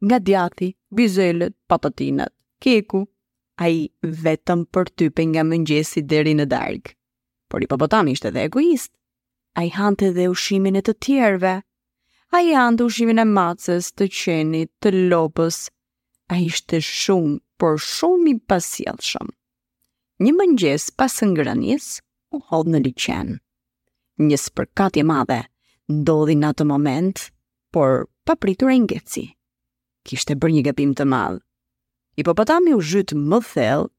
Nga djathi, bizelët, patatinat. Keku, ai vetëm përtypej nga mëngjesi deri në darkë. Por hipopotami ishte dhe egoist. Ai hante dhe ushqimin e të tjerëve. Ai hante ushqimin e macës, të qenit, të lopës. Ai ishte shumë, por shumë i pasjellshëm. Një mëngjes pas ngrënies, u hodh në liqen. Një spërkatje e madhe ndodhi në atë moment Por, papritur ai ngeci. Kishte bërë një gabim të madh. Hipopotami u zhyt më thellë,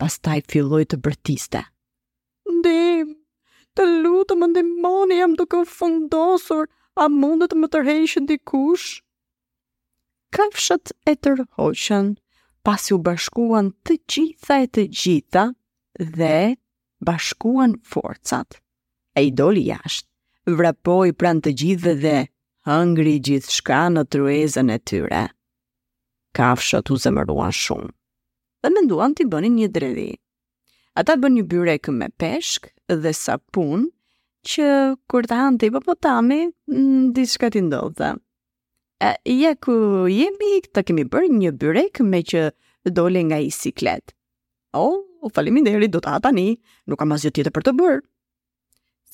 pastaj filloi të bërtiste. Ndihmë, të lutem më ndihmoni, jam duke u fundosur, a mundet të më tërheqë dikush? Kafshët e tërhoqën, pasi u bashkuan të gjitha e të gjitha dhe bashkuan forcat. Ai doli jashtë, vrapoi pranë të gjithëve dhe hëngri gjithçka në tryezën e tyre. Kafshët u zemëruan shumë dhe menduan t'i bënin një dredhi. Ata bënë një byrek me peshk dhe sapun që kur ta hante hipopotami, mm, diçka t'i ndodhte. Ja ku jemi, të kemi bërë një byrek meqë dole nga ai siklet. O, oh, faleminderit, do ta ha tani, nuk kam asgjë tjetër për të bërë.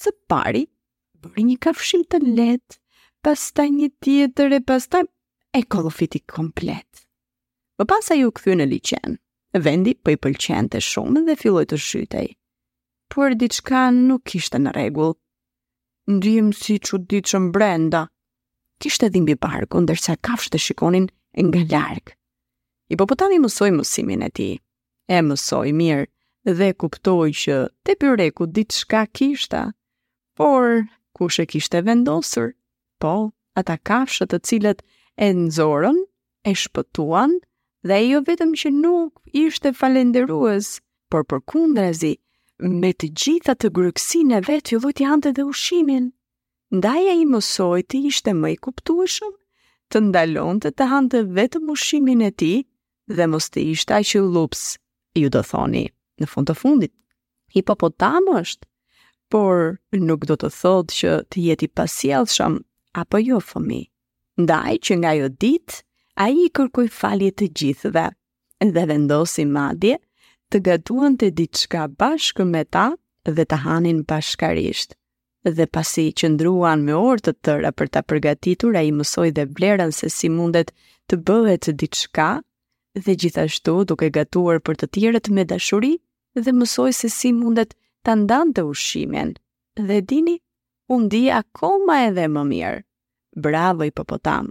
Së pari, bëri një kafshim të lehtë, pastaj një tjetër e pastaj e kollofiti komplet. Më pas ai u kthye në liqen. Vendi po i pëlqente shumë dhe filloi të zhytej. Por diçka nuk ishte në rregull. Ndihem si i çuditshëm brenda. Kishte dhimbje barku ndërsa kafshët e shikonin nga larg. Hipopotami mësoi mësimin e tij. E mësoi mirë dhe kuptoi që te byreku diçka kishte. Por kush e kishte vendosur? Po, ata kafshët të cilët e nxorën e shpëtuan dhe ai jo vetëm që nuk ishte falënderues, por përkundrazi, me të gjithë atë grykësinë e vet filloi t'i hante dhe ushqimin. Ndaj ai mësoi të ishte më i kuptueshëm, të ndalonte të hante vetëm ushqimin e tij dhe mos të ishte aq llupës. Ju do thoni, në fund të fundit, hipopotam është, por nuk do të thotë që të jetë i pasjellshëm, apo jo fëmijë? Ndaj që nga ajo ditë, ai i kërkoi falje të gjithëve, dhe vendosi madje të gatuante diçka bashkë me ta dhe ta hanin bashkërisht. Dhe pasi qëndruan me orë të tëra për ta përgatitur, ai mësoi dhe vlerën se si mundet të bëhet diçka dhe gjithashtu duke gatuar për të tjerët me dashuri dhe mësoi se si mundet ta ndante ushqimin. Dhe dini, u ndi akoma edhe më mirë. Bravo hipopotam.